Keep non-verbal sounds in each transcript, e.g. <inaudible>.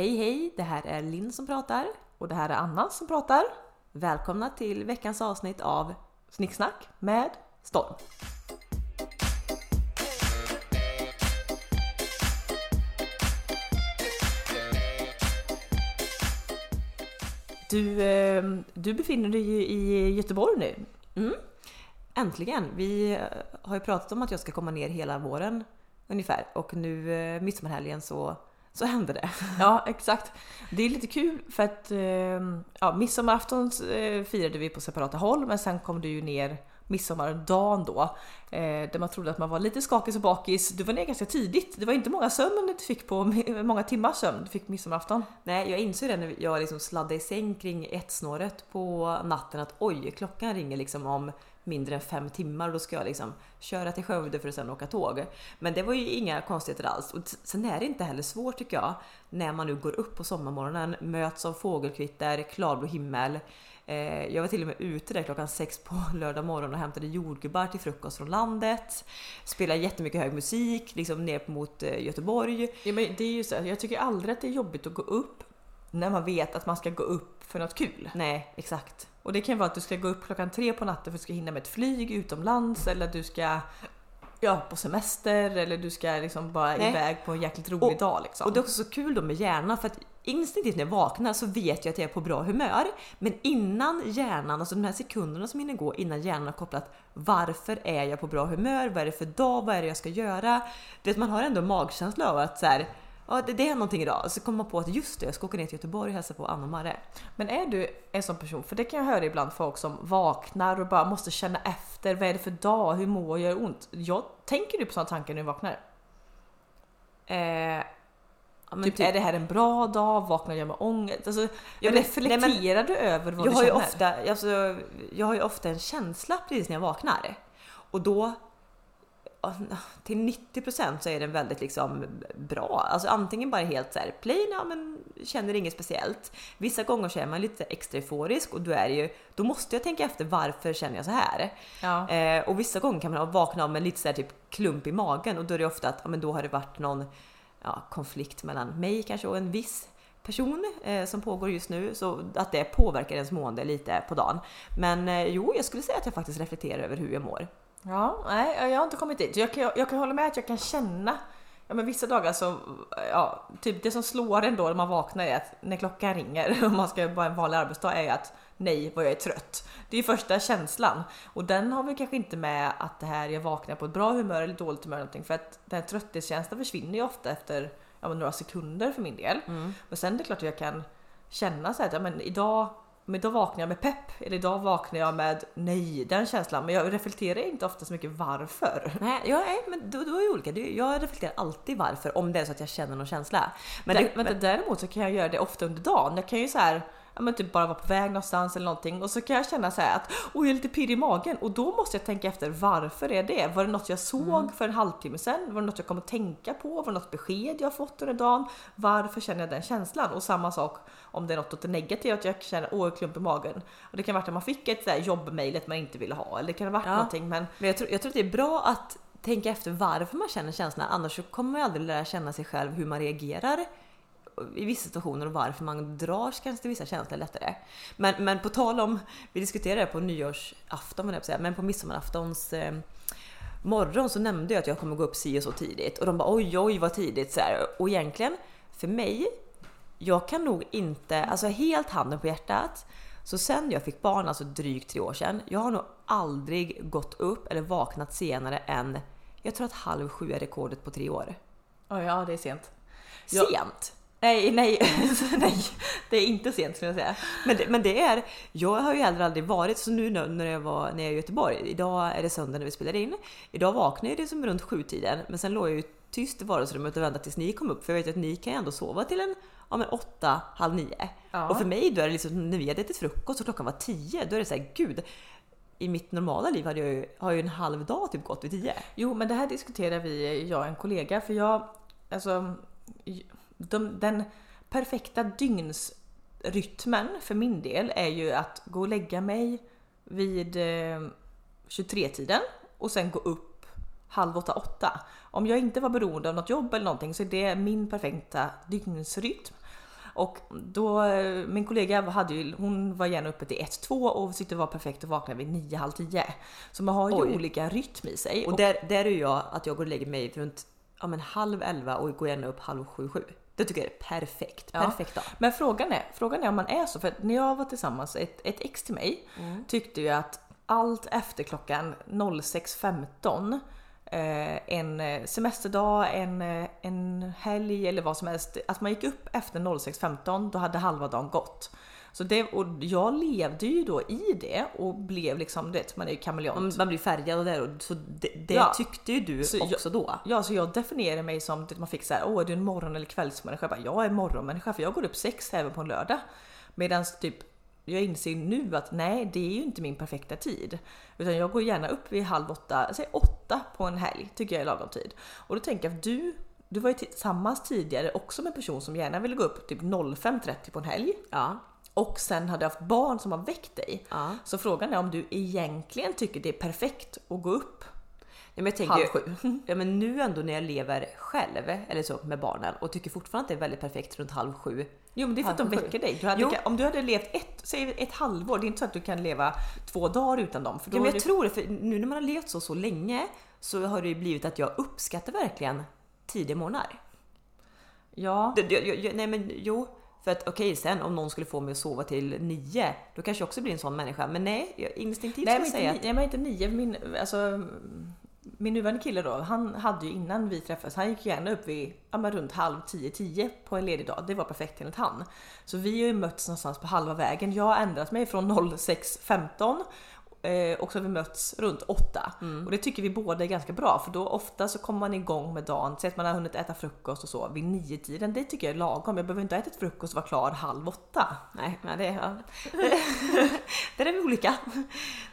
Hej hej, det här är Linn som pratar. Och det här är Anna som pratar. Välkomna till veckans avsnitt av Snicksnack med Storm. Du, eh, du befinner dig ju i Göteborg nu. Mm. Äntligen! Vi eh, har ju pratat om att jag ska komma ner hela våren ungefär och nu eh, midsommarhelgen så, så hände det. Ja, exakt. Det är lite kul för att eh, ja, midsommarafton eh, firade vi på separata håll men sen kom du ju ner midsommardagen då. Eh, där man trodde att man var lite skakig och bakis. Du var ner ganska tidigt. Det var inte många sömn du fick på, <laughs> många timmars sömn du fick midsommarafton. Nej, jag insåg det när jag liksom sladdade i säng kring ett snåret på natten att oj, klockan ringer liksom om mindre än fem timmar och då ska jag liksom köra till Skövde för att sen åka tåg. Men det var ju inga konstigheter alls. Och sen är det inte heller svårt tycker jag när man nu går upp på sommarmorgonen, möts av fågelkvitter, klarblå himmel. Eh, jag var till och med ute där klockan sex på <laughs> lördag morgon och hämtade jordgubbar till frukost från landet. Spelade jättemycket hög musik, liksom ner mot eh, Göteborg. Ja, men det är ju så, jag tycker aldrig att det är jobbigt att gå upp när man vet att man ska gå upp för något kul. Nej, exakt. Och det kan vara att du ska gå upp klockan tre på natten för att du ska hinna med ett flyg utomlands eller att du ska ja, på semester eller du ska liksom bara Nej. iväg på en jäkligt rolig och, dag. Liksom. Och det är också så kul då med hjärnan för att instinktivt när jag vaknar så vet jag att jag är på bra humör. Men innan hjärnan, alltså de här sekunderna som hinner gå innan hjärnan har kopplat varför är jag på bra humör? Vad är det för dag? Vad är det jag ska göra? Det man har ändå magkänsla av att så här, ja, det, det är någonting idag. Så kommer man på att just det, jag ska åka ner till Göteborg och hälsa på Anna och Marre. Men är du en sån person, för det kan jag höra ibland folk som vaknar och bara måste känna efter, vad är det för dag, hur mår jag, gör ont? Jag, tänker du på sådana tankar när du vaknar? Eh, typ, typ, är det här en bra dag? Vaknar jag med ångest? Alltså, jag reflekterar nej, men, du över vad jag du har känner? Ju ofta, alltså, jag har ju ofta en känsla precis när jag vaknar. Och då <laughs> till 90% så är den väldigt liksom bra. Alltså antingen bara helt så här plain, ja men känner inget speciellt. Vissa gånger så är man lite extra euforisk och då är ju, då måste jag tänka efter varför känner jag så här? Ja. Eh, och vissa gånger kan man vakna av med lite så här typ klump i magen och då är det ofta att ja, men då har det varit någon ja, konflikt mellan mig kanske och en viss person eh, som pågår just nu så att det påverkar ens mående lite på dagen. Men eh, jo, jag skulle säga att jag faktiskt reflekterar över hur jag mår. Ja, nej, jag har inte kommit dit. Jag kan, jag kan hålla med att jag kan känna Ja men vissa dagar så, ja, typ det som slår en då när man vaknar är att när klockan ringer <laughs> och man ska vara en vanlig arbetsdag är att nej vad jag är trött. Det är första känslan och den har vi kanske inte med att det här jag vaknar på ett bra humör eller dåligt humör eller någonting för att den här trötthetskänslan försvinner ju ofta efter ja, några sekunder för min del. Mm. Men sen är det klart att jag kan känna så här att ja, men idag men idag vaknar jag med pepp, eller idag vaknar jag med nej, den känslan. Men jag reflekterar inte ofta så mycket varför. Nej, ja, nej men då, då är det olika. Jag reflekterar alltid varför om det är så att jag känner någon känsla. Men, det, men, men däremot så kan jag göra det ofta under dagen. Jag kan ju så här ja, men typ bara vara på väg någonstans eller någonting och så kan jag känna så att oj, jag är lite pirrig i magen och då måste jag tänka efter varför är det? Var det något jag såg mm. för en halvtimme sedan? Var det något jag kom att tänka på? Var det något besked jag fått under dagen? Varför känner jag den känslan? Och samma sak om det är något åt det negativa, att jag känner åh, klump i magen. Och det kan vara att man fick ett jobbmail man inte ville ha eller det kan ha varit ja. någonting. Men, men jag, tror, jag tror att det är bra att tänka efter varför man känner känslorna, annars så kommer man aldrig lära känna sig själv hur man reagerar i vissa situationer och varför man dras kanske till vissa känslor lättare. Men, men på tal om, vi diskuterade det på nyårsafton, men på midsommaraftons eh, morgon så nämnde jag att jag kommer gå upp si och så tidigt och de bara oj oj vad tidigt så här. Och egentligen för mig, jag kan nog inte, alltså helt handen på hjärtat, så sen jag fick barn, alltså drygt tre år sedan, jag har nog aldrig gått upp eller vaknat senare än, jag tror att halv sju är rekordet på tre år. Oh ja, det är sent. Sent? Nej, nej, <laughs> nej, det är inte sent skulle jag säga. Men det, men det är, jag har ju heller aldrig varit så nu när jag var när jag är i Göteborg. Idag är det söndag när vi spelar in. Idag vaknade jag liksom runt sjutiden, men sen låg jag ju tyst i vardagsrummet och väntade tills ni kom upp. För jag vet att ni kan ju ändå sova till en ja, men åtta, halv nio. Ja. Och för mig då är det liksom när vi hade ätit frukost och klockan var tio, då är det så här, gud. I mitt normala liv hade jag ju, har ju en halv dag typ gått vid tio. Jo, men det här diskuterar vi, jag och en kollega, för jag, alltså de, den perfekta dygnsrytmen för min del är ju att gå och lägga mig vid eh, 23-tiden och sen gå upp halv åtta, åtta. Om jag inte var beroende av något jobb eller någonting så är det min perfekta dygnsrytm. Och då, eh, min kollega hade ju, hon var gärna uppe till 1-2 och tyckte det var perfekt att vakna vid 9, halv 10. Så man har ju Oj. olika rytm i sig. Och där, där är jag att jag går och lägger mig runt ja, men halv elva och går gärna upp halv sju, sju. Det tycker jag är perfekt. Ja. Perfekt dag. Men frågan är, frågan är om man är så, för när jag var tillsammans, ett, ett ex till mig tyckte ju att allt efter klockan 06.15 eh, en eh, semesterdag, en, eh, en helg eller vad som helst. Att man gick upp efter 06.15 då hade halva dagen gått. Så det, och jag levde ju då i det och blev liksom, du vet, man är ju kameleont. Man, man blir färgad och där och så det, det Ja. tyckte ju du Så jag- också då. Ja, så jag definierar mig som att man fick så här, åh är du en morgon eller kvällsmänniska? Jag, bara, jag är morgonmänniska för jag går upp sex även på en lördag. Medan typ jag inser nu att nej, det är ju inte min perfekta tid. Utan jag går gärna upp vid halv åtta, säg åtta på en helg tycker jag är lagom tid. Och då tänker jag att du, du var ju tillsammans tidigare också med en person som gärna ville gå upp typ 05.30 på en helg. Ja. Och sen hade haft barn som har väckt dig. ja. Så frågan är om du egentligen tycker det är perfekt att gå upp Nej, men jag tänker, halv sju. <laughs> Ja, men nu ändå när jag lever själv eller så med barnen och tycker fortfarande att det är väldigt perfekt runt halv sju. Jo men det är för att de Halv sju. väcker dig. Du hade, Jo. om du hade levt ett, säg ett halvår, det är inte så att du kan leva två dagar utan dem. För Ja, men jag det- tror det, för nu när man har levt så så länge så har det ju blivit att jag uppskattar verkligen tidiga morgnar. ja, Det, jag, jag, nej men jo, för att okej sen om någon skulle få mig att sova till nio, då kanske jag också blir en sån människa. Men nej, instinktivt nej, ska men jag säga ni, att nej men inte nio. Min, alltså, min nuvarande kille då, han hade ju innan vi träffades, han gick gärna upp vid ja, men runt halv tio, tio på en ledig dag. Det var perfekt enligt han. Så vi har ju mötts någonstans på halva vägen. Jag har ändrat mig från 06.15 eh, och så har vi mötts runt 8. Och det tycker vi båda är ganska bra för då ofta så kommer man igång med dagen, säg att man har hunnit äta frukost och så vid 9 tiden. Det tycker jag är lagom. Jag behöver inte ha ätit frukost och vara klar halv åtta. Nej, men det, ja. <laughs> där är vi olika.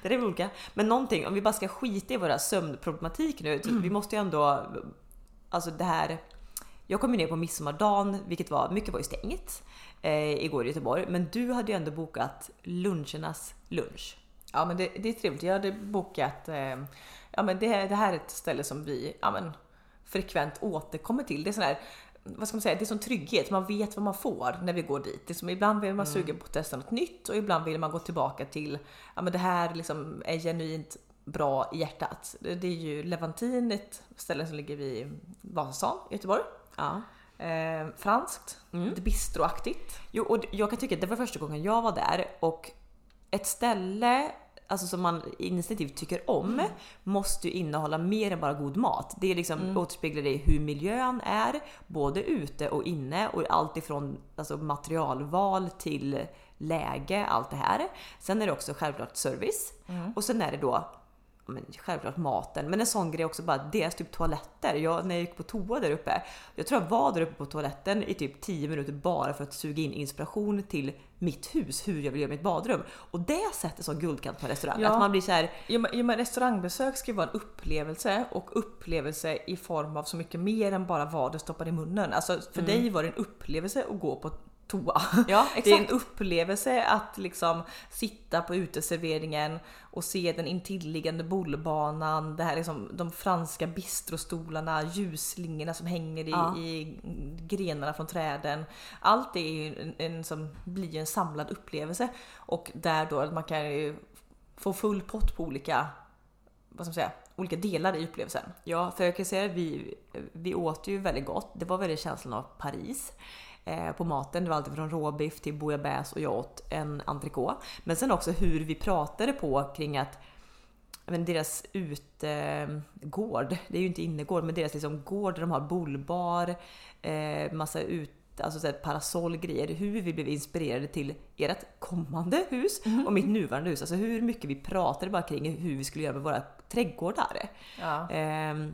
Där är vi olika. Men någonting, om vi bara ska skita i våra sömnproblematik nu. så Vi måste ju ändå, alltså det här. Jag kom ju ner på midsommardagen, vilket var, mycket var ju stängt eh, igår i Göteborg. Men du hade ju ändå bokat lunchernas lunch. Ja men det, det är trevligt. Jag hade bokat, eh, ja men det, det här är ett ställe som vi ja, men, frekvent återkommer till. Det är sån här, vad ska man säga, det är sån trygghet. Man vet vad man får när vi går dit. Det är som, ibland vill man sugen på att testa något nytt och ibland vill man gå tillbaka till, ja men det här liksom är genuint bra i hjärtat. Det, det är ju Levantin, ett ställe som ligger vid Vasastan i Göteborg. Ja. Eh, franskt, lite bistroaktigt. Jo, och jag kan tycka att det var första gången jag var där och ett ställe alltså som man instinktivt tycker om måste ju innehålla mer än bara god mat. Det är liksom återspeglar det i hur miljön är, både ute och inne och allt ifrån alltså, materialval till läge, allt det här. Sen är det också självklart service och sen är det då men självklart maten, men en sån grej också bara deras typ toaletter. Jag, när jag gick på toa där uppe, jag tror jag var där uppe på toaletten i typ 10 minuter bara för att suga in inspiration till mitt hus, hur jag vill göra mitt badrum. Och det sätter sån guldkant på en restaurang. Ja. Att man blir så här, Ja men, ja, men restaurangbesök ska ju vara en upplevelse och upplevelse i form av så mycket mer än bara vad du stoppar i munnen. Alltså för dig var det en upplevelse att gå på toa. Ja, <laughs> Det är en upplevelse att liksom sitta på uteserveringen och se den intilliggande bollbanan, det här liksom, de franska bistrostolarna, ljusslingorna som hänger i, Ja. i grenarna från träden. Allt det är en, en som blir en samlad upplevelse och där då man kan ju få full pott på olika, vad ska man säga, olika delar i upplevelsen. Ja, för jag kan säga att vi, vi åt ju väldigt gott. Det var väldigt känslan av Paris på maten. Det var allt från råbiff till bouillabaisse och jag åt en entrecote. Men sen också hur vi pratade på kring att men deras utegård, det är ju inte innergård, men deras liksom gård där de har bullbar, eh, massa ut, alltså så här parasollgrejer. Hur vi blev inspirerade till ert kommande hus och mitt nuvarande hus. Alltså hur mycket vi pratade bara kring hur vi skulle göra med våra trädgårdar. Ja. Ehm,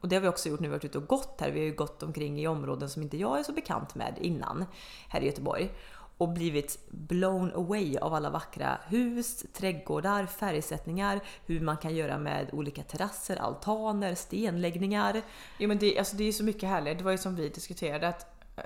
och det har vi också gjort nu, vi har varit ute och gått här. Vi har ju gått omkring i områden som inte jag är så bekant med innan här i Göteborg. Och blivit blown away av alla vackra hus, trädgårdar, färgsättningar, hur man kan göra med olika terrasser, altaner, stenläggningar. Jo men det, alltså det är så mycket härligt. Det var ju som vi diskuterade att eh,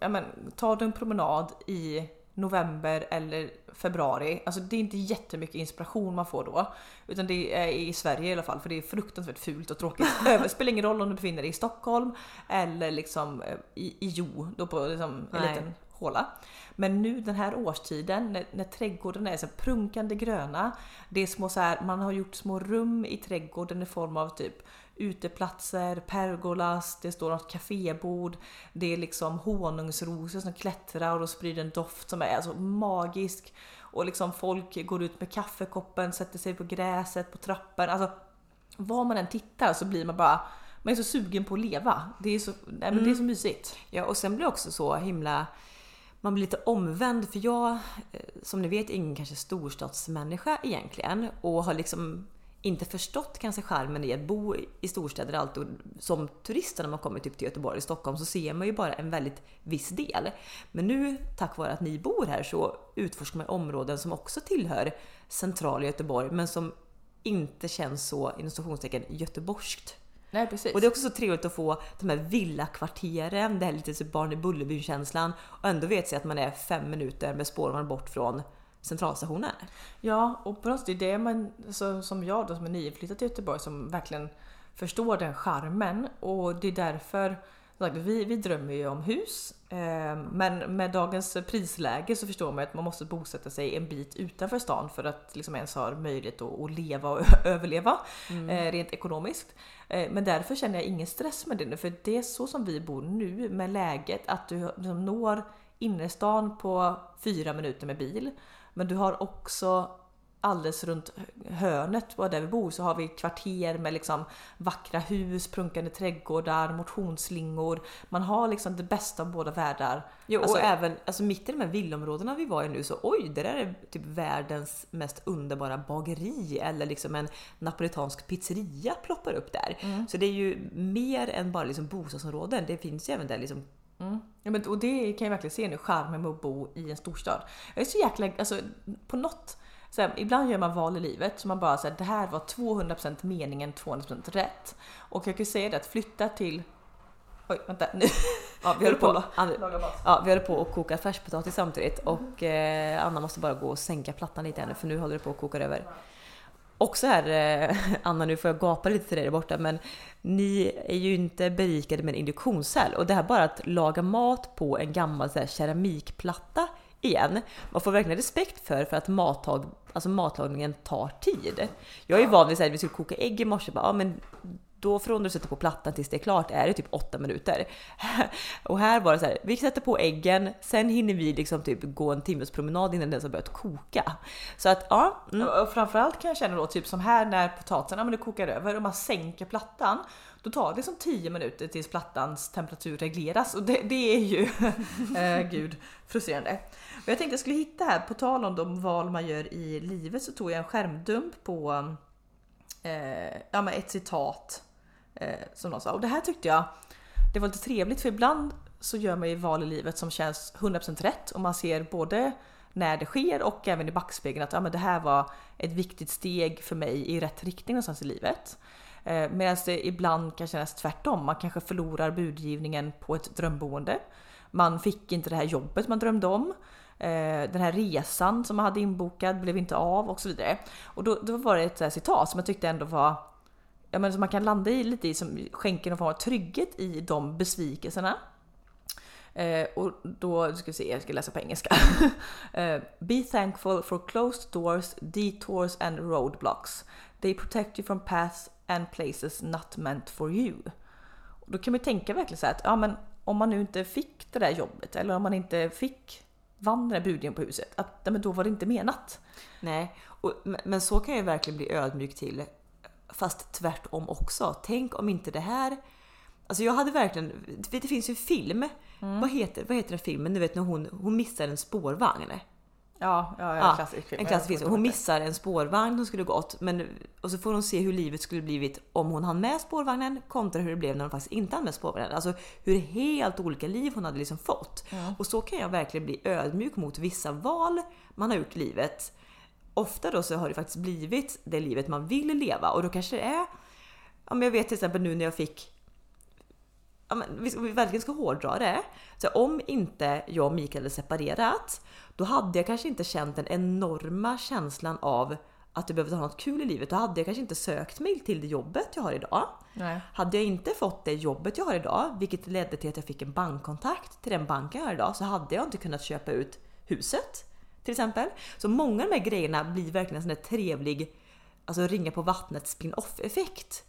ja, men, ta du en promenad i november eller februari. Alltså det är inte jättemycket inspiration man får då. Utan det är i Sverige i alla fall för det är fruktansvärt fult och tråkigt. <laughs> det spelar ingen roll om du befinner dig i Stockholm eller liksom eh, i, i Jo, då på liksom en liten håla. Men nu den här årstiden när, när trädgården är så prunkande gröna. Det är små så här, man har gjort små rum i trädgården i form av typ uteplatser, pergolas, det står något kafébord, det är liksom honungsrosor som klättrar och sprider en doft som är alltså magisk. Och liksom folk går ut med kaffekoppen, sätter sig på gräset, på trappan. Alltså var man än tittar så blir man bara man är så sugen på att leva. Det är så, nej, men det är så mysigt. Ja, och sen blir det också så himla... Man blir lite omvänd för jag, eh, som ni vet, är ingen kanske storstadsmänniska egentligen och har liksom inte förstått kanske charmen i att bo i storstäder alltid. Som turist när man kommer typ till Göteborg och Stockholm så ser man ju bara en väldigt viss del. Men nu tack vare att ni bor här så utforskar man områden som också tillhör centrala Göteborg men som inte känns så inom stationstecken göteborgskt. Nej precis. Och det är också så trevligt att få de här villakvarteren, det här lite så barn i Bullerbyn-känslan och ändå vet sig att man är fem minuter med spårvagn bort från centralstationen. Ja, och på något sätt är det man, så, som jag då som är nyinflyttad till Göteborg som verkligen förstår den charmen och det är därför vi, vi drömmer ju om hus eh, men med dagens prisläge så förstår man att man måste bosätta sig en bit utanför stan för att liksom ens ha möjlighet att, att leva och <laughs> överleva eh, rent ekonomiskt. Eh, men därför känner jag ingen stress med det nu för det är så som vi bor nu med läget att du liksom når innerstan på fyra minuter med bil. Men du har också alldeles runt hörnet där vi bor så har vi kvarter med liksom vackra hus, prunkande trädgårdar, motionsslingor. Man har liksom det bästa av båda världar. Jo, och Alltså- även alltså mitt i de här villområdena vi var i nu så oj, det där är typ världens mest underbara bageri eller liksom en napolitansk pizzeria ploppar upp där. Så det är ju mer än bara liksom bostadsområden. Det finns ju även där liksom Mm. Ja, men, och det kan jag verkligen se nu, charmen med att bo i en storstad. Jag är så jäkla, alltså på något så här, ibland gör man val i livet som man bara säger det här var 200% meningen, 200% rätt. Och jag kan ju säga det att flytta till... Oj, vänta nu. Ja, vi <laughs> håller på, ja, vi håller på att koka färskpotatis samtidigt och eh, Anna måste bara gå och sänka plattan lite ännu för nu håller det på att koka över. Också här, eh, <laughs> Anna nu får jag gapa lite till dig där borta men ni är ju inte berikade med en induktionscell och det här bara att laga mat på en gammal så här, keramikplatta igen. Man får verkligen respekt för för att mattag, alltså matlagningen tar tid. Jag är ju van vid att vi skulle koka ägg i morse, bara, ja, men då från du sätter på plattan tills det är klart är det typ åtta minuter. <laughs> Och här var det så här, vi sätter på äggen, sen hinner vi liksom typ gå en timmes promenad innan den har börjat koka. Så att ja, mm. Och framförallt kan jag känna då, typ som här när potatisen ja, men det kokar över och man sänker plattan. Då tar det liksom 10 minuter tills plattans temperatur regleras och det, det är ju, <laughs> eh, gud, frustrerande. Och jag tänkte jag skulle hitta här, på tal om de val man gör i livet så tog jag en skärmdump på eh, ja, men ett citat Eh, som någon sa. Och det här tyckte jag, det var lite trevligt för ibland så gör man ju val i livet som känns 100% rätt och man ser både när det sker och även i backspegeln att ja, men det här var ett viktigt steg för mig i rätt riktning någonstans i livet. Eh, Medan det ibland kan kännas tvärtom. Man kanske förlorar budgivningen på ett drömboende. Man fick inte det här jobbet man drömde om. Eh, Den här resan som man hade inbokad blev inte av och så vidare. Och då, då var det ett citat som jag tyckte ändå var ja, men som man kan landa i lite i som skänker någon form av trygghet i de besvikelserna. Eh, och då ska vi se, jag ska läsa på engelska. <laughs> eh, Be thankful for closed doors, detours and roadblocks. They protect you from paths and places not meant for you. Och då kan man ju tänka verkligen så här att ja, men om man nu inte fick det där jobbet eller om man inte fick vann den där budgivningen på huset, att ja, men då var det inte menat. Nej, och, men- men så kan jag verkligen bli ödmjuk till. Fast tvärtom också. Tänk om inte det här... Alltså jag hade verkligen... Det finns ju en film. Vad, heter, vad heter den filmen? Du vet när hon, hon missar en spårvagn. Ja, ja, ja, Ja, klassisk film. En klassisk film. Hon missar en spårvagn som skulle gått. Men, och så får hon se hur livet skulle blivit om hon hann med spårvagnen kontra hur det blev när hon faktiskt inte hann med spårvagnen. Alltså hur helt olika liv hon hade liksom fått. Och så kan jag verkligen bli ödmjuk mot vissa val man har gjort i livet. Ofta då så har det faktiskt blivit det livet man vill leva och då kanske det är... Men jag vet till exempel nu när jag fick ja, men, vi, vi verkligen ska hårdra det. Så om inte jag och Mikael hade separerat, då hade jag kanske inte känt den enorma känslan av att jag behövde ha något kul i livet. Då hade jag kanske inte sökt mig till det jobbet jag har idag. Nej. Hade jag inte fått det jobbet jag har idag, vilket ledde till att jag fick en bankkontakt till den banken jag har idag, så hade jag inte kunnat köpa ut huset. Till exempel. Så många av de här grejerna blir verkligen en sån där trevlig, alltså ringa på vattnet spin-off effekt.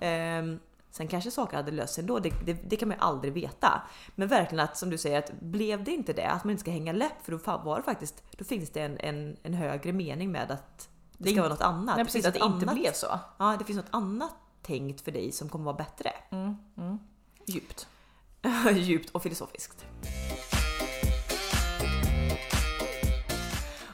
Ehm, sen kanske saker hade löst sig ändå, det, det, det kan man ju aldrig veta. Men verkligen att som du säger, att blev det inte det, att man inte ska hänga läpp, för då var det faktiskt, då finns det en, en, en högre mening med att det Det ska vara något annat. Nej precis, att det något inte annat- blev så. Ja, det finns något annat tänkt för dig som kommer vara bättre. Djupt. <laughs> Djupt och filosofiskt.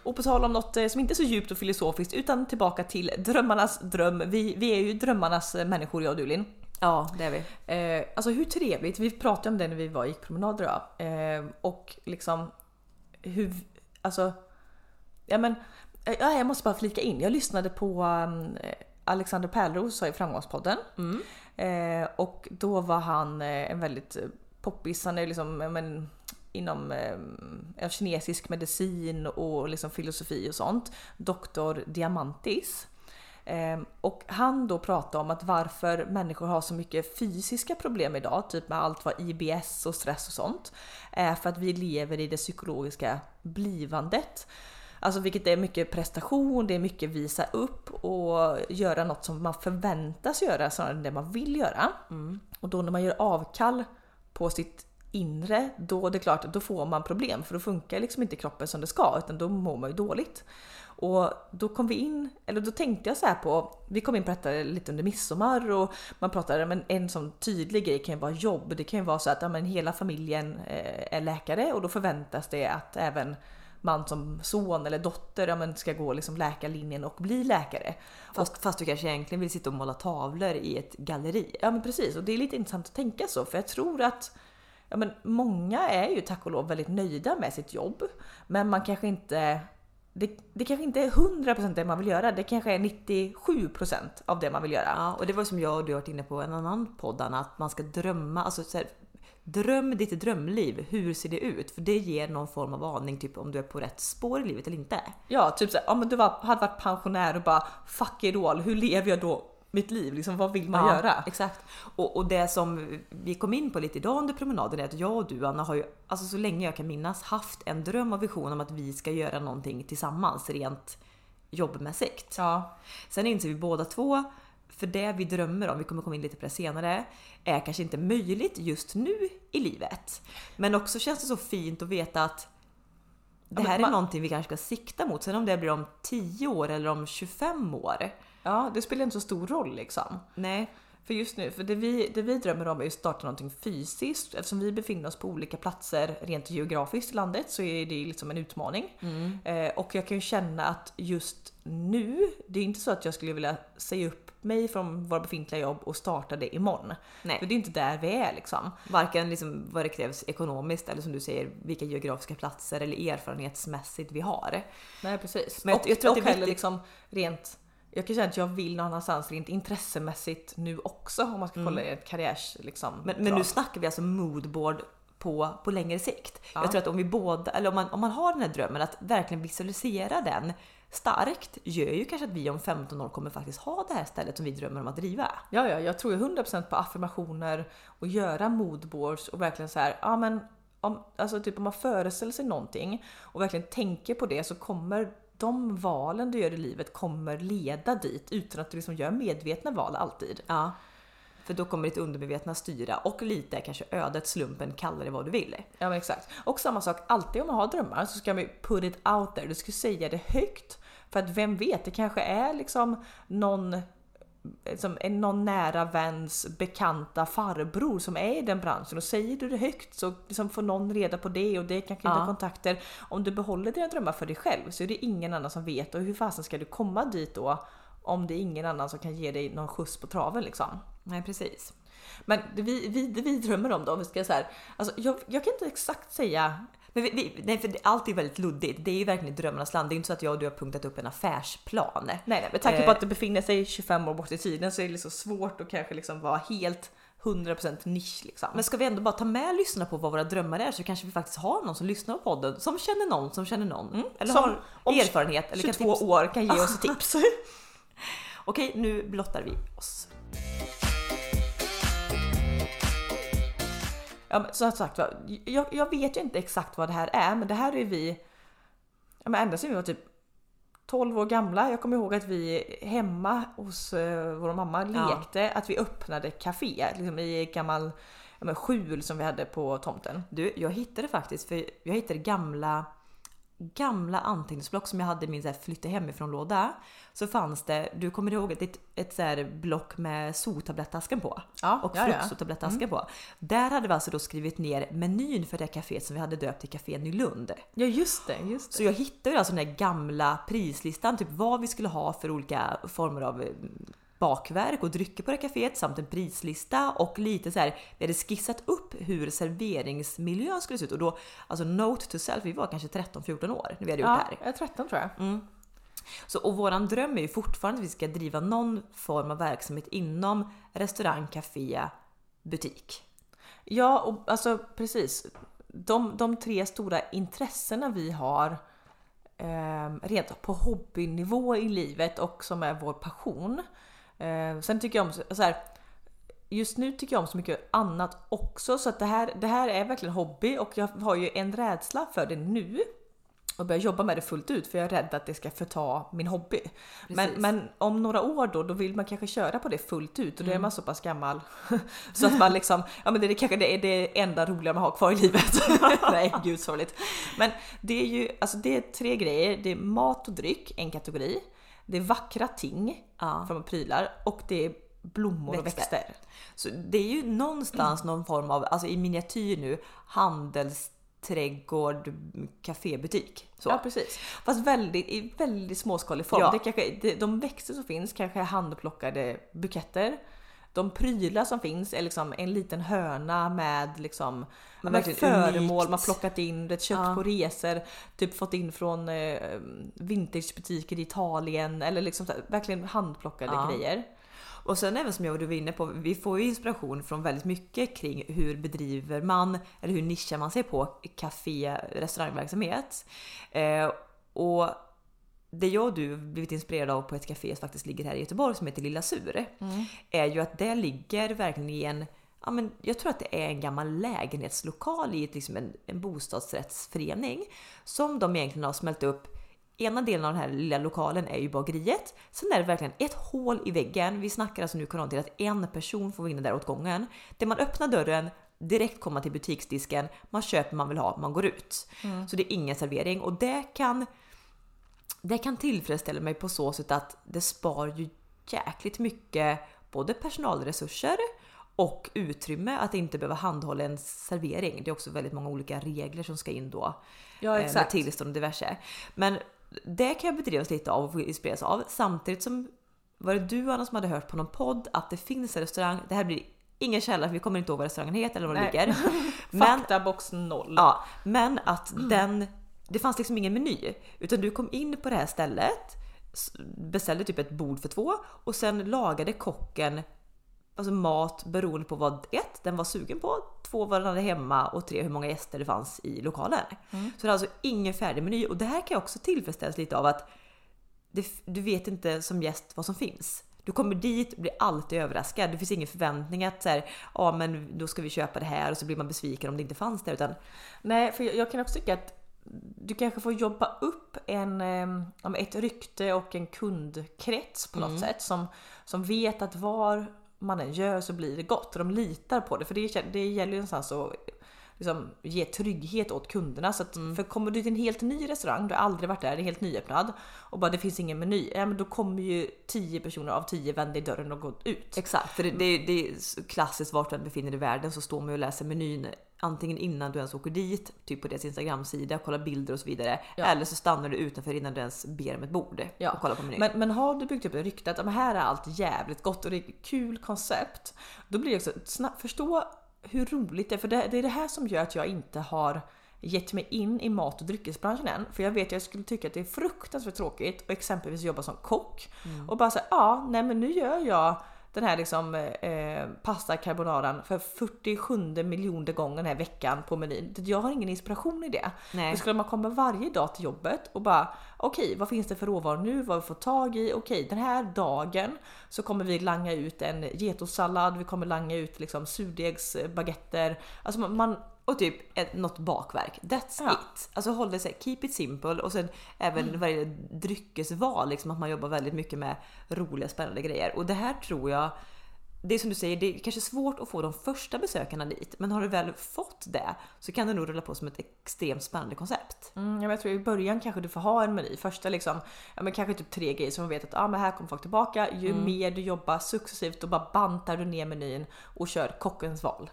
Och på tal om något eh, som inte är så djupt och filosofiskt utan tillbaka till drömmarnas dröm. Vi, vi är ju drömmarnas eh, människor jag och du Linn. Ja, det är vi. Eh, alltså hur trevligt, vi pratade om det när vi var gick promenader då. Eh, och liksom hur, alltså, ja men, eh, ja, jag måste bara flika in. Jag lyssnade på um, Alexander Pärleros i Framgångspodden. Eh, och då var han en väldigt poppis, han är liksom men, inom eh, kinesisk medicin och liksom filosofi och sånt. Doktor Diamantis. Eh, och han då pratade om att varför människor har så mycket fysiska problem idag, typ med allt vad IBS och stress och sånt, är för att vi lever i det psykologiska blivandet. Alltså vilket är mycket prestation, det är mycket visa upp och göra något som man förväntas göra snarare än det man vill göra. Och då när man gör avkall på sitt inre, då det är klart, då får man problem för då funkar liksom inte kroppen som det ska utan då mår man ju dåligt. Och då kom vi in, eller då tänkte jag så här på, vi kom in på detta lite under midsommar och man pratade, men en sån tydlig grej kan ju vara jobb. Det kan ju vara så att ja, men hela familjen eh, är läkare och då förväntas det att även man som son eller dotter ja, men ska gå liksom läkarlinjen och bli läkare. Fast, fast du kanske egentligen vill sitta och måla tavlor i ett galleri. Ja men precis och det är lite intressant att tänka så för jag tror att ja, men många är ju tack och lov väldigt nöjda med sitt jobb. Men man kanske inte det, det kanske inte är 100% det man vill göra, det kanske är 97% av det man vill göra. Ja, och det var som jag och du har varit inne på i en annan podd, att man ska drömma. Alltså, så här, dröm ditt drömliv. Hur ser det ut? För det ger någon form av aning typ om du är på rätt spår i livet eller inte. Ja, typ såhär, men du var, hade varit pensionär och bara fuck it all, hur lever jag då mitt liv? Liksom, vad vill man Ja, göra? Exakt. Och, och det som vi kom in på lite idag under promenaden är att jag och du Anna har ju, alltså så länge jag kan minnas, haft en dröm och vision om att vi ska göra någonting tillsammans rent jobbmässigt. Ja, Sen inser vi båda två, för det vi drömmer om, vi kommer komma in lite på det senare, är kanske inte möjligt just nu i livet. Men också känns det så fint att veta att det här är man- någonting vi kanske ska sikta mot. Sen om det blir om 10 år eller om 25 år. Ja, det spelar inte så stor roll liksom. Nej, För just nu, för det vi, det vi drömmer om är att starta någonting fysiskt. Eftersom vi befinner oss på olika platser rent geografiskt i landet så är det liksom en utmaning. Eh, och jag kan ju känna att just nu, det är inte så att jag skulle vilja säga upp mig från våra befintliga jobb och starta det imorgon. Nej. För det är inte där vi är liksom. varken liksom vad det krävs ekonomiskt eller som du säger vilka geografiska platser eller erfarenhetsmässigt vi har. Nej precis. Men jag- och jag tror att och det är viktigt- liksom rent jag kan känna att jag vill någon annanstans rent intressemässigt nu också om man ska kolla i ett karriärs liksom. Men, men nu snackar vi alltså moodboard på, på längre sikt. Ja. Jag tror att om vi båda, eller om man, om man har den här drömmen att verkligen visualisera den starkt gör ju kanske att vi om 15 år kommer faktiskt ha det här stället som vi drömmer om att driva. Ja, ja, jag tror ju 100% på affirmationer och göra moodboards och verkligen så här, ja men om, alltså typ om man föreställer sig någonting och verkligen tänker på det så kommer de valen du gör i livet kommer leda dit utan att du liksom gör medvetna val alltid. Ja. För då kommer ditt undermedvetna styra och lite kanske ödet, slumpen, kalla det vad du vill. Ja men exakt. Och samma sak, alltid om man har drömmar så ska man ju put it out there. Du ska säga det högt. För att vem vet, det kanske är liksom någon som är någon nära väns bekanta farbror som är i den branschen och säger du det högt så liksom får någon reda på det och det kan knyta Ja. kontakter. Om du behåller dina drömmar för dig själv så är det ingen annan som vet och hur fasen ska du komma dit då om det är ingen annan som kan ge dig någon skjuts på traven liksom. Nej precis. Men det vi, vi, det vi drömmer om då, om vi ska så här, alltså jag, jag kan inte exakt säga Men vi, vi, nej, för allt är väldigt luddigt. Det är ju verkligen drömmarnas land. Det är inte så att jag och du har punktat upp en affärsplan. Nej, nej med tanke Eh. på att det befinner sig 25 år bort i tiden så är det liksom svårt att kanske liksom vara helt 100% nisch liksom. Men ska vi ändå bara ta med och lyssna på vad våra drömmar är så kanske vi faktiskt har någon som lyssnar på podden som känner någon som känner någon. Eller Som har erfarenhet eller kan 22 tipsa. år kan ge oss tips. <laughs> Okej, nu blottar vi oss. Ja, som sagt jag, jag vet ju inte exakt vad det här är, men det här är vi ja, men ända sedan vi var typ 12 år gamla. Jag kommer ihåg att vi hemma hos uh, vår mamma Ja. lekte att vi öppnade café liksom i gammal ja, skjul som vi hade på tomten. Du, jag hittade faktiskt, för jag hittade gamla gamla anteckningsblock som jag hade i min så här flytta hemifrån låda. Så fanns det, du kommer ihåg ett, ett, ett så här block med soltablettasken på? Ja, och ja, ja. fruktsoltablettasken på. Där hade vi alltså då skrivit ner menyn för det kaféet som vi hade döpt till Café Nylund. Ja just det, just det. Så jag hittade alltså den där gamla prislistan, typ vad vi skulle ha för olika former av bakverk och drycker på det kaféet samt en prislista och lite så här, vi hade skissat upp hur serveringsmiljön skulle se ut och då, alltså note to self, vi var kanske 13-14 år när vi hade gjort det Ja, här. jag är 13 tror jag. Så, och våran dröm är ju fortfarande att vi ska driva någon form av verksamhet inom restaurang, café, butik. Ja, och alltså precis. De, de tre stora intressena vi har eh, rent på hobbynivå i livet och som är vår passion. Eh, sen tycker jag om så här, Just nu tycker jag om så mycket annat också så att det här, det här är verkligen hobby och jag har ju en rädsla för det nu och börja jobba med det fullt ut för jag är rädd att det ska förta min hobby. Men, men om några år då, då vill man kanske köra på det fullt ut och då är Mm. man så pass gammal <laughs> så att man liksom, ja men det är kanske det, är det enda roliga man har kvar i livet. <laughs> Nej, gud sorgligt. Men det är ju, alltså det är tre grejer. Det är mat och dryck, en kategori. Det är vackra ting, Ja. från prylar och det är blommor och Växter. växter. Så det är ju någonstans någon form av, alltså i miniatyr nu, handelsträdgård, kafébutik. Så. Ja precis. Fast väldigt, i väldigt småskalig form. Ja. Det kanske, det, de växter som finns kanske är handplockade buketter. De prylar som finns är liksom en liten hörna med liksom Men med föremål unikt. man plockat in, det köpt Ja. på resor, typ fått in från eh, vintagebutiker i Italien eller liksom här, verkligen handplockade Ja. grejer. Och sen även som jag och du var inne på, vi får ju inspiration från väldigt mycket kring hur bedriver man, eller hur nischar man sig på café restaurangverksamhet. Eh, och det jag och du blivit inspirerade av på ett café som faktiskt ligger här i Göteborg som heter Lilla Sur, är ju att det ligger verkligen i en Ja, men jag tror att det är en gammal lägenhetslokal i ett, liksom en, en bostadsrättsförening som de egentligen har smält upp Ena delen av den här lilla lokalen är ju bageriet. Sen är det verkligen ett hål i väggen. Vi snackar alltså nu kanon till att en person får vara inne där åt gången. Där man öppnar dörren, direkt komma till butiksdisken, man köper man vill ha, man går ut. Så det är ingen servering och det kan det kan tillfredsställa mig på så sätt att det spar ju jäkligt mycket både personalresurser och utrymme att inte behöva handhålla en servering. Det är också väldigt många olika regler som ska in då. Ja eh, Med exakt. tillstånd och diverse. Men det kan jag bedrivas lite av och inspireras av. Samtidigt som var det du Anna som hade hört på någon podd att det finns en restaurang. Det här blir ingen källa för vi kommer inte ihåg vad restaurangen heter eller var den ligger. <laughs> Men Faktabox noll. Ja, men att den, det fanns liksom ingen meny. Utan du kom in på det här stället, beställde typ ett bord för två och sen lagade kocken alltså mat beroende på vad ett, den var sugen på, två vad den hade hemma och tre hur många gäster det fanns i lokalen. Så det är alltså ingen färdig meny och det här kan jag också tillfredsställas lite av att det, du vet inte som gäst vad som finns. Du kommer dit och blir alltid överraskad. Det finns ingen förväntning att så här, ja men då ska vi köpa det här och så blir man besviken om det inte fanns där utan Nej, för jag, jag kan också tycka att du kanske får jobba upp en, ett rykte och en kundkrets på något Mm. sätt som, som vet att var man än gör så blir det gott och de litar på det. För det, det gäller ju någonstans att liksom, ge trygghet åt kunderna. Så att, Mm. För kommer du till en helt ny restaurang, du har aldrig varit där, det är helt nyöppnad och bara det finns ingen meny, ja, men då kommer ju 10 personer av 10 vända i dörren och gå ut. Exakt, för det, det, det är klassiskt vart du än befinner dig i världen så står man ju och läser menyn antingen innan du ens åker dit, typ på deras Instagram-sida, kollar bilder och så vidare. Ja. Eller så stannar du utanför innan du ens ber om ett bord Ja, och kollar på menyn. Men, men har du byggt upp ett rykte att "Ja, men här är allt jävligt gott och det är ett kul koncept. Då blir det också snabbt förstå hur roligt det är. För det, det är det här som gör att jag inte har gett mig in i mat och dryckesbranschen än. För jag vet att jag skulle tycka att det är fruktansvärt tråkigt att exempelvis jobba som kock. Och bara säga ja, nej men nu gör jag den här liksom eh, pasta carbonaran för 47 miljoner gånger den här veckan på menyn. Jag har ingen inspiration i det. Nej. Men skulle man komma varje dag till jobbet och bara okej, okay, vad finns det för råvaror nu? Vad vi får tag i? Okej, okay, den här dagen så kommer vi langa ut en getostsallad, vi kommer langa ut liksom surdegsbaguetter. Alltså man, man och typ ett, något bakverk. That's Ja. it. Alltså håll det så här, keep it simple och sen även Mm. varje dryckesval, liksom att man jobbar väldigt mycket med roliga spännande grejer. Och det här tror jag, det är som du säger, det är kanske svårt att få de första besökarna dit, men har du väl fått det så kan det nog rulla på som ett extremt spännande koncept. Mm, jag tror i början kanske du får ha en meny. Första liksom, ja, men kanske typ tre grejer som man vet att ah, men här kommer folk tillbaka. Ju mer du jobbar successivt då bara bantar du ner menyn och kör kockens val.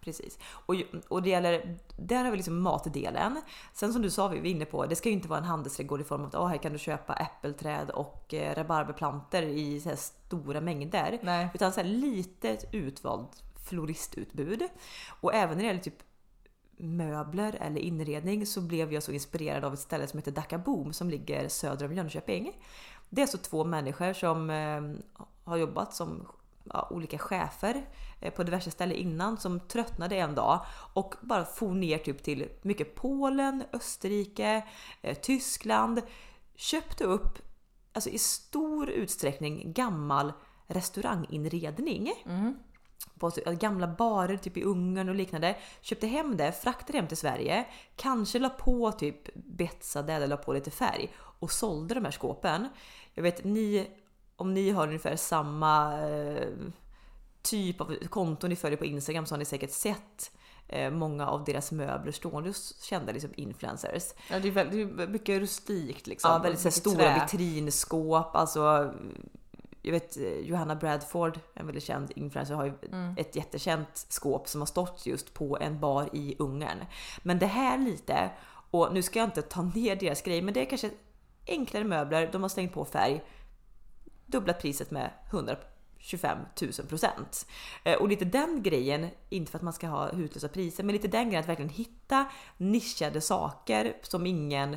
Precis. Och, och det gäller, där har vi liksom matdelen. Sen som du sa, vi var inne på, det ska ju inte vara en handelsträdgård i form av att oh, här kan du köpa äppelträd och eh, rabarberplanter i så stora mängder. Nej. Utan så här litet utvalt floristutbud. Och även när det gäller typ möbler eller inredning så blev jag så inspirerad av ett ställe som heter Dacca Boom som ligger söder om Jönköping. Det är alltså två människor som eh, har jobbat som ja, olika chefer på diverse ställen innan som tröttnade en dag och bara for ner typ till mycket Polen, Österrike, eh, Tyskland. Köpte upp alltså i stor utsträckning gammal restauranginredning på så- gamla barer typ i Ungern och liknande. Köpte hem det, fraktade hem till Sverige, kanske la på typ betsade eller la på lite färg och sålde de här skåpen. Jag vet ni, om ni har ungefär samma eh, typ av konton ni följer på Instagram så har ni säkert sett eh, många av deras möbler stående hos kända liksom influencers. Ja, det, är väldigt, det är mycket rustikt liksom. Ja, väldigt stora trä. vitrinskåp. Alltså, jag vet eh, Johanna Bradford, en väldigt känd influencer, har ju Mm. ett jättekänt skåp som har stått just på en bar i Ungern. Men det här lite, och nu ska jag inte ta ner deras grejer, men det är kanske enklare möbler, de har slängt på färg, dubblat priset med 25 000 procent. Eh, och lite den grejen, inte för att man ska ha hutlösa priser, men lite den grejen att verkligen hitta nischade saker som ingen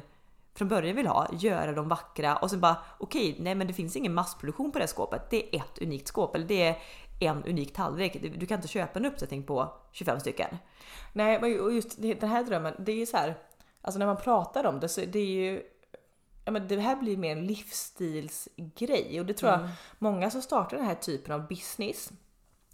från början vill ha, göra dem vackra och sen bara okej, nej men det finns ingen massproduktion på det här skåpet. Det är ett unikt skåp eller det är en unik tallrik. Du, kan inte köpa en uppsättning på 25 stycken. Nej, och just den här drömmen, det är ju så här, alltså när man pratar om det så det är ju Ja, men det här blir mer en livsstilsgrej. Och det tror jag många som startar den här typen av business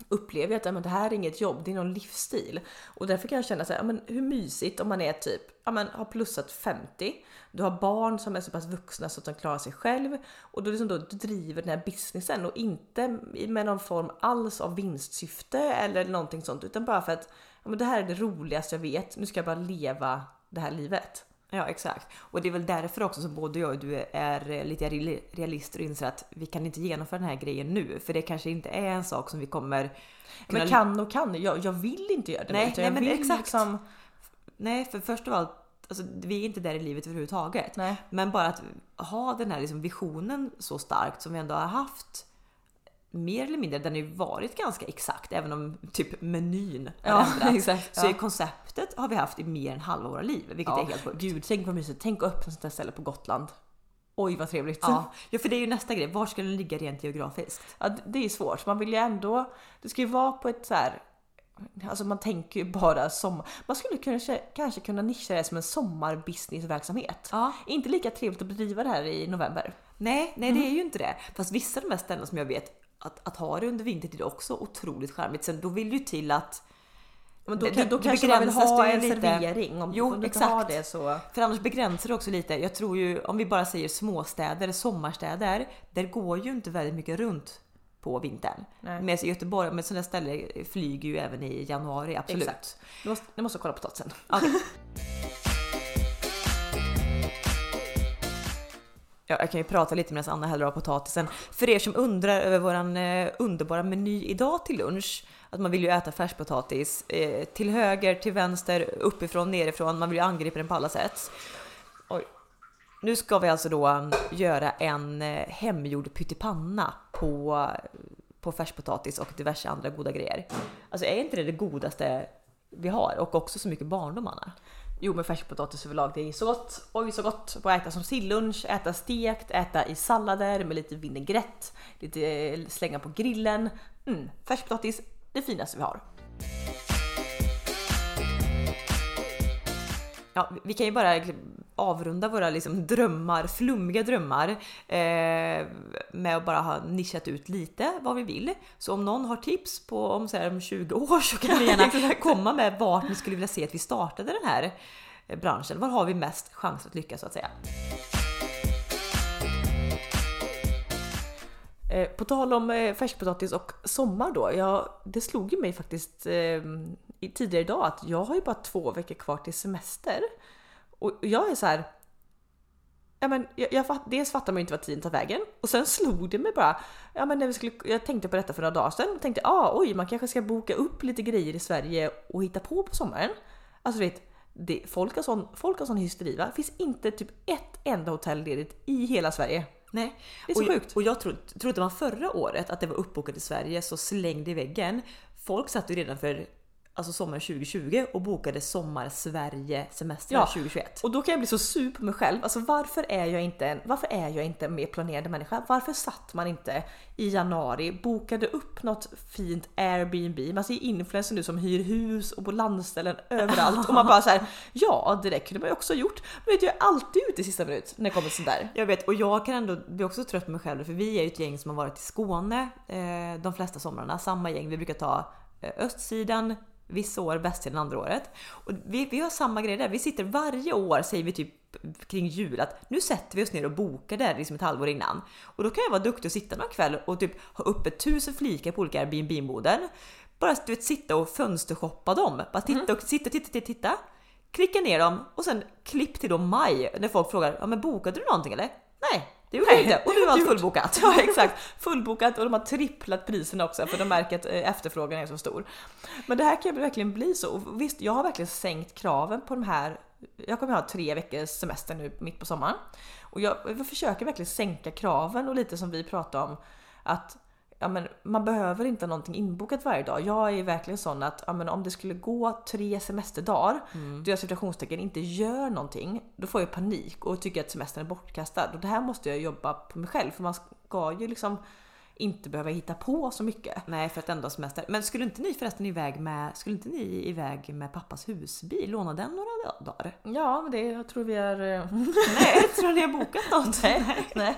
upplever att ja, men det här är inget jobb, det är någon livsstil. Och därför kan jag känna så här, ja, men hur mysigt om man är typ, ja, men har plussat 50, du har barn som är så pass vuxna så att de klarar sig själv. Och då, liksom då du driver den här businessen och inte med någon form alls av vinstsyfte eller någonting sånt utan bara för att ja, men det här är det roligaste jag vet, nu ska jag bara leva det här livet. Ja exakt. Och det är väl därför också som både jag och du är eh, lite real- realister och inser att vi kan inte genomföra den här grejen nu. För det kanske inte är en sak som vi kommer kunna... Men kan och kan, jag, jag vill inte göra det Nej, nej, men exakt. liksom... Nej, för först av allt, alltså, vi är inte där i livet överhuvudtaget. Nej. Men bara att ha den här liksom visionen så starkt som vi ändå har haft mer eller mindre, den har ju varit ganska exakt även om typ menyn har Ja, ändrats. <laughs> exakt, Så ja. konceptet har vi haft i mer än halva våra liv, vilket Ja, är helt sjukt. Gud, tänk vad mysigt. Tänk att öppna sånt där ställe på Gotland. Oj vad trevligt. Ja, ja, för det är ju nästa grej. Var ska den ligga rent geografiskt? Ja, det- är svårt. Man vill ju ändå, det ska ju vara på ett så här. Alltså man tänker ju bara som, man skulle kanske, kanske kunna nischa det som en sommarbusinessverksamhet. Ja. Inte lika trevligt att bedriva det här i november. Nej, nej det är ju inte det. Fast vissa av de här ställena som jag vet att, att ha det under vintertid också otroligt charmigt. Sen då vill ju till att Men då, kan, det- då kanske man vill ha en lite. servering. Om, Jo, om du exakt. har det så... För annars begränsar det också lite. Jag tror ju om vi bara säger småstäder, sommarstäder, där går ju inte väldigt mycket runt på vintern. I Göteborg, men sådana ställen flyger ju även i januari, absolut. Exakt. Du måste, du måste kolla på potatisen. Okej. <laughs> Ja, jag kan ju prata lite medan Anna häller av potatisen. För er som undrar över våran eh, underbara meny idag till lunch, att man vill ju äta färskpotatis eh, till höger, till vänster, uppifrån, nerifrån. Man vill ju angripa den på alla sätt. Oj. Nu ska vi alltså då mm, göra en eh, hemgjord pyttipanna på, på färskpotatis och diverse andra goda grejer. Alltså är inte det det godaste vi har? Och också så mycket barndom Anna? Jo men färskpotatis överlag det är så gott. Oj så gott. Att äta som sillunch, äta stekt, äta i sallader med lite vinägrett, lite eh, slänga på grillen. Mm, färskpotatis, det finaste vi har. Ja, vi kan ju bara avrunda våra liksom drömmar, flummiga drömmar eh, med att bara ha nischat ut lite vad vi vill. Så om någon har tips på om, så här, om 20 <laughs> år så kan ni gärna <laughs> komma med vart ni skulle vilja se att vi startade den här eh, branschen. Var har vi mest chans att lyckas så att säga? Eh, på tal om eh, färskpotatis och sommar då. Ja, det slog ju mig faktiskt eh, tidigare idag att jag har ju bara två veckor kvar till semester. Och jag är så här. Ja, men jag, jag fatt, dels fattar man ju inte vad tiden tar vägen och sen slog det mig bara. Ja, men när vi skulle, jag tänkte på detta för några dagar sedan och tänkte ah, oj, man kanske ska boka upp lite grejer i Sverige och hitta på på sommaren. Alltså vet, det, folk, har sån, folk har sån hysteri va? Det finns inte typ ett enda hotell ledigt i hela Sverige. Nej. Det är så och, sjukt. Och jag trodde, trodde man förra året att det var uppbokat i Sverige så slängde i väggen. Folk satt ju redan för alltså sommaren 2020 och bokade sommar Sverige semester Ja. 2021. Och då kan jag bli så sur på mig själv. Alltså varför är jag inte en, varför är jag inte en mer planerande människa? Varför satt man inte i januari, bokade upp något fint Airbnb? Man ser influencers nu som hyr hus och på landställen överallt och man bara så här, <laughs> ja det där kunde man ju också ha gjort. Men vet jag är alltid ute i sista minut när det kommer sånt där. Jag vet och jag kan ändå bli också trött på mig själv för vi är ju ett gäng som har varit i Skåne eh, de flesta somrarna. Samma gäng. Vi brukar ta eh, östsidan vissa år, västsidan andra året. Och vi, vi har samma grej där. Vi sitter varje år, säger vi typ kring jul, att nu sätter vi oss ner och bokar där liksom ett halvår innan. Och då kan jag vara duktig och sitta någon kväll och typ ha uppe tusen flikar på olika Airbnb-moden. Bara du vet, sitta och fönstershoppa dem. Bara titta och sitta, titta, titta, titta. Klicka ner dem och sen klipp till då maj när folk frågar ja men bokade du någonting eller? Nej, det gjorde jag inte och nu är allt fullbokat. <laughs> Ja exakt, fullbokat och de har tripplat priserna också för de märker att eh, efterfrågan är så stor. Men det här kan ju verkligen bli så. Och visst, jag har verkligen sänkt kraven på de här. Jag kommer ha tre veckors semester nu mitt på sommaren och jag, jag försöker verkligen sänka kraven och lite som vi pratade om att ja, men man behöver inte någonting inbokat varje dag. Jag är verkligen sån att ja, men om det skulle gå tre semesterdagar då jag situationstecken inte gör någonting, då får jag panik och tycker att semestern är bortkastad. Och det här måste jag jobba på mig själv för man ska ju liksom inte behöva hitta på så mycket. Nej, för att ändå semester. Men skulle inte ni förresten iväg med, skulle inte ni iväg med pappas husbil? Låna den några dagar? Ja, men det jag tror vi är... eh, <laughs> Nej, tror ni har bokat något? <laughs> Nej, nej.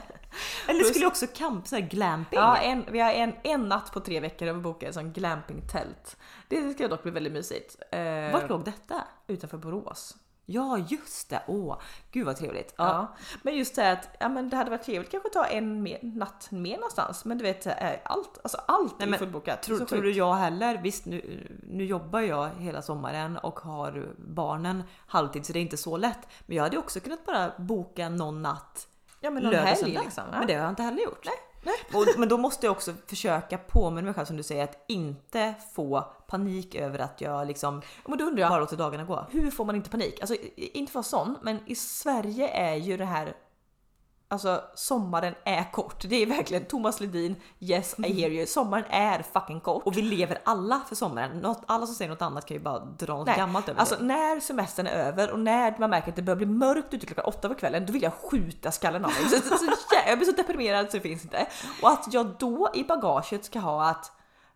Eller skulle också camp, så glamping? Ja, en, vi har en, en natt på tre veckor och vi bokar sån glampingtält. Det ska dock bli väldigt mysigt. Eh, Vart låg detta? Utanför Borås. Ja, just det. Åh, gud vad trevligt. Ja. Ja. Men just det här att ja, men det hade varit trevligt kanske ta en mer, natt mer någonstans. Men du vet, eh, allt, alltså allt Nej, är fullbokat. Tror, tror du jag heller? Visst, nu, nu jobbar jag hela sommaren och har barnen halvtid så det är inte så lätt. Men jag hade också kunnat bara boka någon natt Ja men någon lördag, helg söndag. liksom. Ja. Men det har jag inte heller gjort. Nej, nej. <laughs> Och, men då måste jag också försöka påminna mig själv som du säger att inte få panik över att jag liksom Men då undrar jag, bara låter dagarna gå. hur får man inte panik? Alltså inte för sån, men i Sverige är ju det här Alltså sommaren är kort. Det är verkligen Thomas Ledin, yes I hear you. Sommaren är fucking kort. Och vi lever alla för sommaren. Något, alla som säger något annat kan ju bara dra något Nej, gammalt över Alltså sig. när semestern är över och när man märker att det börjar bli mörkt ute klockan åtta på kvällen, då vill jag skjuta skallen av mig. Så, så, så, jag blir så deprimerad så det finns inte. Och att jag då i bagaget ska ha att,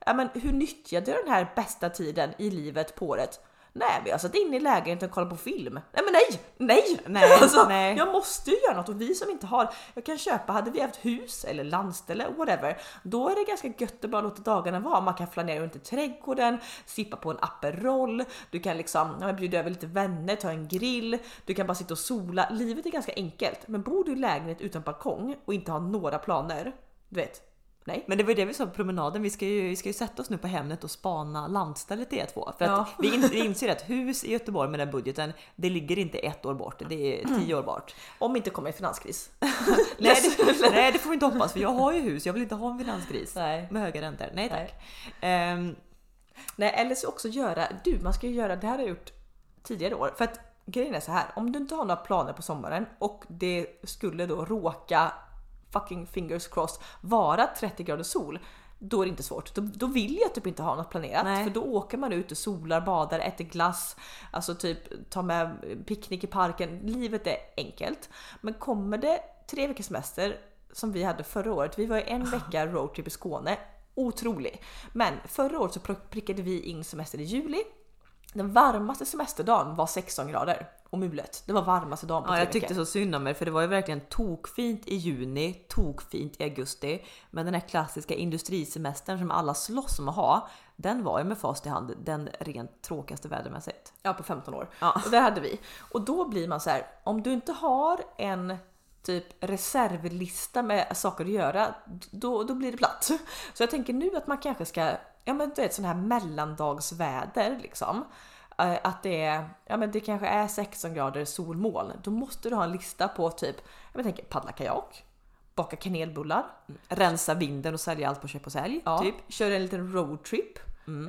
ja men hur nyttjade jag den här bästa tiden i livet på året? Nej, vi har satt in i lägenheten och kollat på film. Nej men nej! Nej! Nej, <laughs> alltså, nej. Jag måste ju göra något och vi som inte har, jag kan köpa, hade vi haft hus eller landställe whatever, då är det ganska gött att bara låta dagarna vara. Man kan flanera runt i trädgården, sippa på en Aperol, du kan liksom ja, bjuda över lite vänner, ta en grill, du kan bara sitta och sola. Livet är ganska enkelt, men bor du i lägenhet utan balkong och inte har några planer, du vet, nej. Men det var ju det vi sa på promenaden. Vi ska ju, vi ska ju sätta oss nu på Hemnet och spana landstället E2. För att vi, in, vi <laughs> inser att hus i Göteborg med den budgeten, det ligger inte ett år bort. Det är tio år bort. Om inte kommer en finanskris. <laughs> <laughs> Nej det, nej, det får vi inte hoppas för jag har ju hus. Jag vill inte ha en finanskris Nej. med höga räntor. Nej tack. Ehm, Nej, eller så också göra, du man ska ju göra, det här har jag gjort tidigare år. För att grejen är så här, om du inte har några planer på sommaren och det skulle då råka fucking fingers crossed vara 30 grader sol. då är det inte svårt. Då, då vill jag typ inte ha något planerat Nej. för då åker man ut och solar, badar, äter glass, alltså typ tar med picknick i parken. Livet är enkelt. Men kommer det tre veckors semester som vi hade förra året, vi var i en vecka roadtrip i Skåne, otrolig. Men förra året så prickade vi in semester i juli. Den varmaste semesterdagen var 16 grader och mulet. Det var varmaste dagen på Ja, tre jag tyckte veckor. så synd om er för det var ju verkligen tokfint i juni, tokfint i augusti. Men den här klassiska industrisemestern som alla slåss om att ha, den var ju med fast i hand den rent tråkigaste vädermässigt. Ja, på 15 år. Ja. Och det hade vi. Och då blir man så här, om du inte har en typ reservlista med saker att göra, då, då blir det platt. Så jag tänker nu att man kanske ska, ja men du vet sån här mellandagsväder liksom. Eh, Att det är, ja men det kanske är 16 grader solmoln. Då måste du ha en lista på typ, jag tänker paddla kajak, baka kanelbullar, Rensa vinden och sälja allt på köp och sälj. Ja, Typ. köra en liten roadtrip.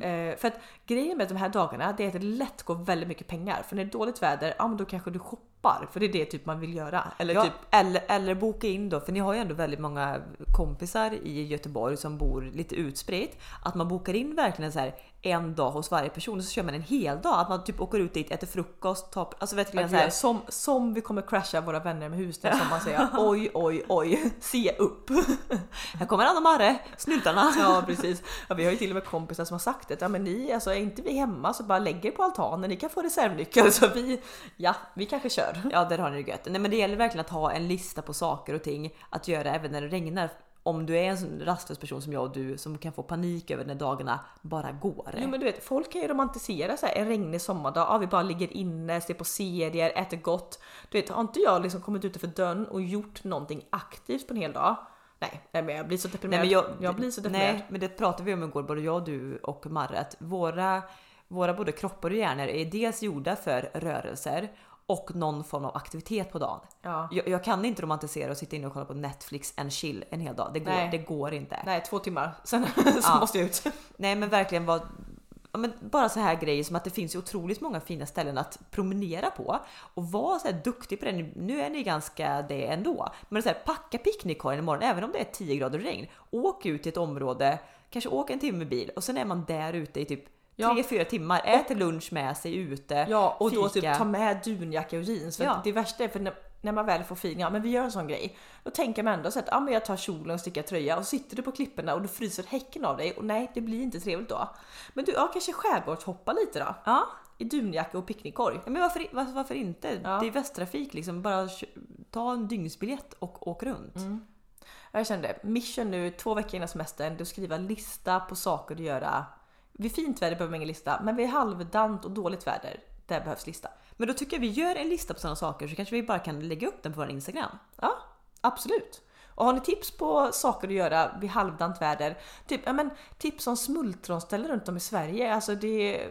Eh, för att grejen med de här dagarna det är att det lätt går väldigt mycket pengar. För när det är dåligt väder, ja men då kanske du shoppar. För det är det typ man vill göra. Eller Ja, typ, eller, eller boka in då, för ni har ju ändå väldigt många kompisar i Göteborg som bor lite utspritt. Att man bokar in verkligen så här en dag hos varje person och så kör man en hel dag. Att man typ åker ut dit, äter frukost, tar, alltså verkligen så här, som, som vi kommer crasha våra vänner med husning som man säger. <laughs> Oj, oj, oj, se upp. <laughs> här kommer Anna och Marre, snyltarna. <laughs> Ja precis. Ja, vi har ju till och med kompisar som har sagt det. Ja men ni, alltså är inte vi hemma så bara lägger på altanen, ni kan få reservnyckel. Så vi, ja vi kanske kör. Ja, där har ni det gött. Nej, men det gäller verkligen att ha en lista på saker och ting att göra även när det regnar. Om du är en sån rastlös person som jag och du som kan få panik över när dagarna bara går. Jo men du vet, folk kan ju romantisera så här, en regnig sommardag, ja, vi bara ligger inne, ser på serier, äter gott. Du vet, har inte jag liksom kommit utanför dörren och gjort någonting aktivt på en hel dag? Nej, nej men jag blir så deprimerad. Nej, men jag, blir så deprimerad. Nej, men det pratade vi om igår, både jag, du och Marre, att våra, våra både kroppar och hjärnor är dels gjorda för rörelser och någon form av aktivitet på dagen. Ja. Jag, jag kan inte romantisera och sitta inne och kolla på Netflix and chill en hel dag. Det går, Nej. det går inte. Nej, två timmar, <laughs> sen så Ja. måste jag ut. <laughs> Nej men verkligen vad ja, men bara så här grejer som att det finns otroligt många fina ställen att promenera på och var så här duktig på det. Nu- Nu är ni ganska det ändå, men så här, packa picknickkorgen imorgon även om det är 10 grader regn. Åk ut till ett område, kanske åk en timme med bil och sen är man där ute i typ Ja. 3-4 timmar, äter lunch med sig ute. Ja, och då fika. typ ta med dunjacka och jeans. För Ja. att det värsta är för när, när man väl får feeling, ja men vi gör en sån grej. Då tänker man ändå så att ja, men jag tar kjolen och stickar tröja och sitter du på klipporna och du fryser häcken av dig och nej, det blir inte trevligt då. Men du, ja kanske skärgårdshoppa lite då. Ja, I dunjacka och picknickkorg. Ja, men varför, varför, varför inte? Ja. Det är västtrafik liksom. Bara ta en dygnsbiljett och åk runt. Jag kände mission nu, två veckor innan semestern, du skriva lista på saker att göra. Vid fint väder behöver man ingen lista, men vid halvdant och dåligt väder, där behövs lista. Men då tycker jag vi gör en lista på sådana saker så kanske vi bara kan lägga upp den på vår Instagram. Ja, absolut. Och har ni tips på saker att göra vid halvdant väder? Typ, ja, men, tips om smultronställen runt om i Sverige. Alltså det,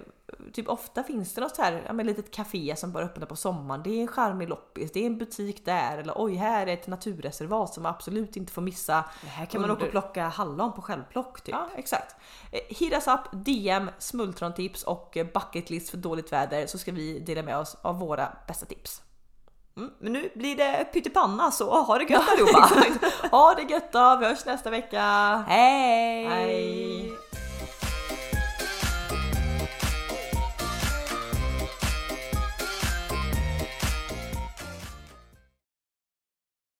typ, ofta finns det något här, ja, men, litet café som bara öppnar på sommaren. Det är en charmig loppis, det är en butik där. Eller oj, här är ett naturreservat som man absolut inte får missa. Här kan man Under- åka och plocka hallon på självplock typ. Ja, exakt. Eh, Hit us up, DM, smultrontips och bucketlist för dåligt väder så ska vi dela med oss av våra bästa tips. Mm, men nu blir det pyttipanna så ha det gött allihopa! <laughs> Ha det gött då, vi hörs nästa vecka! Hej! Hej.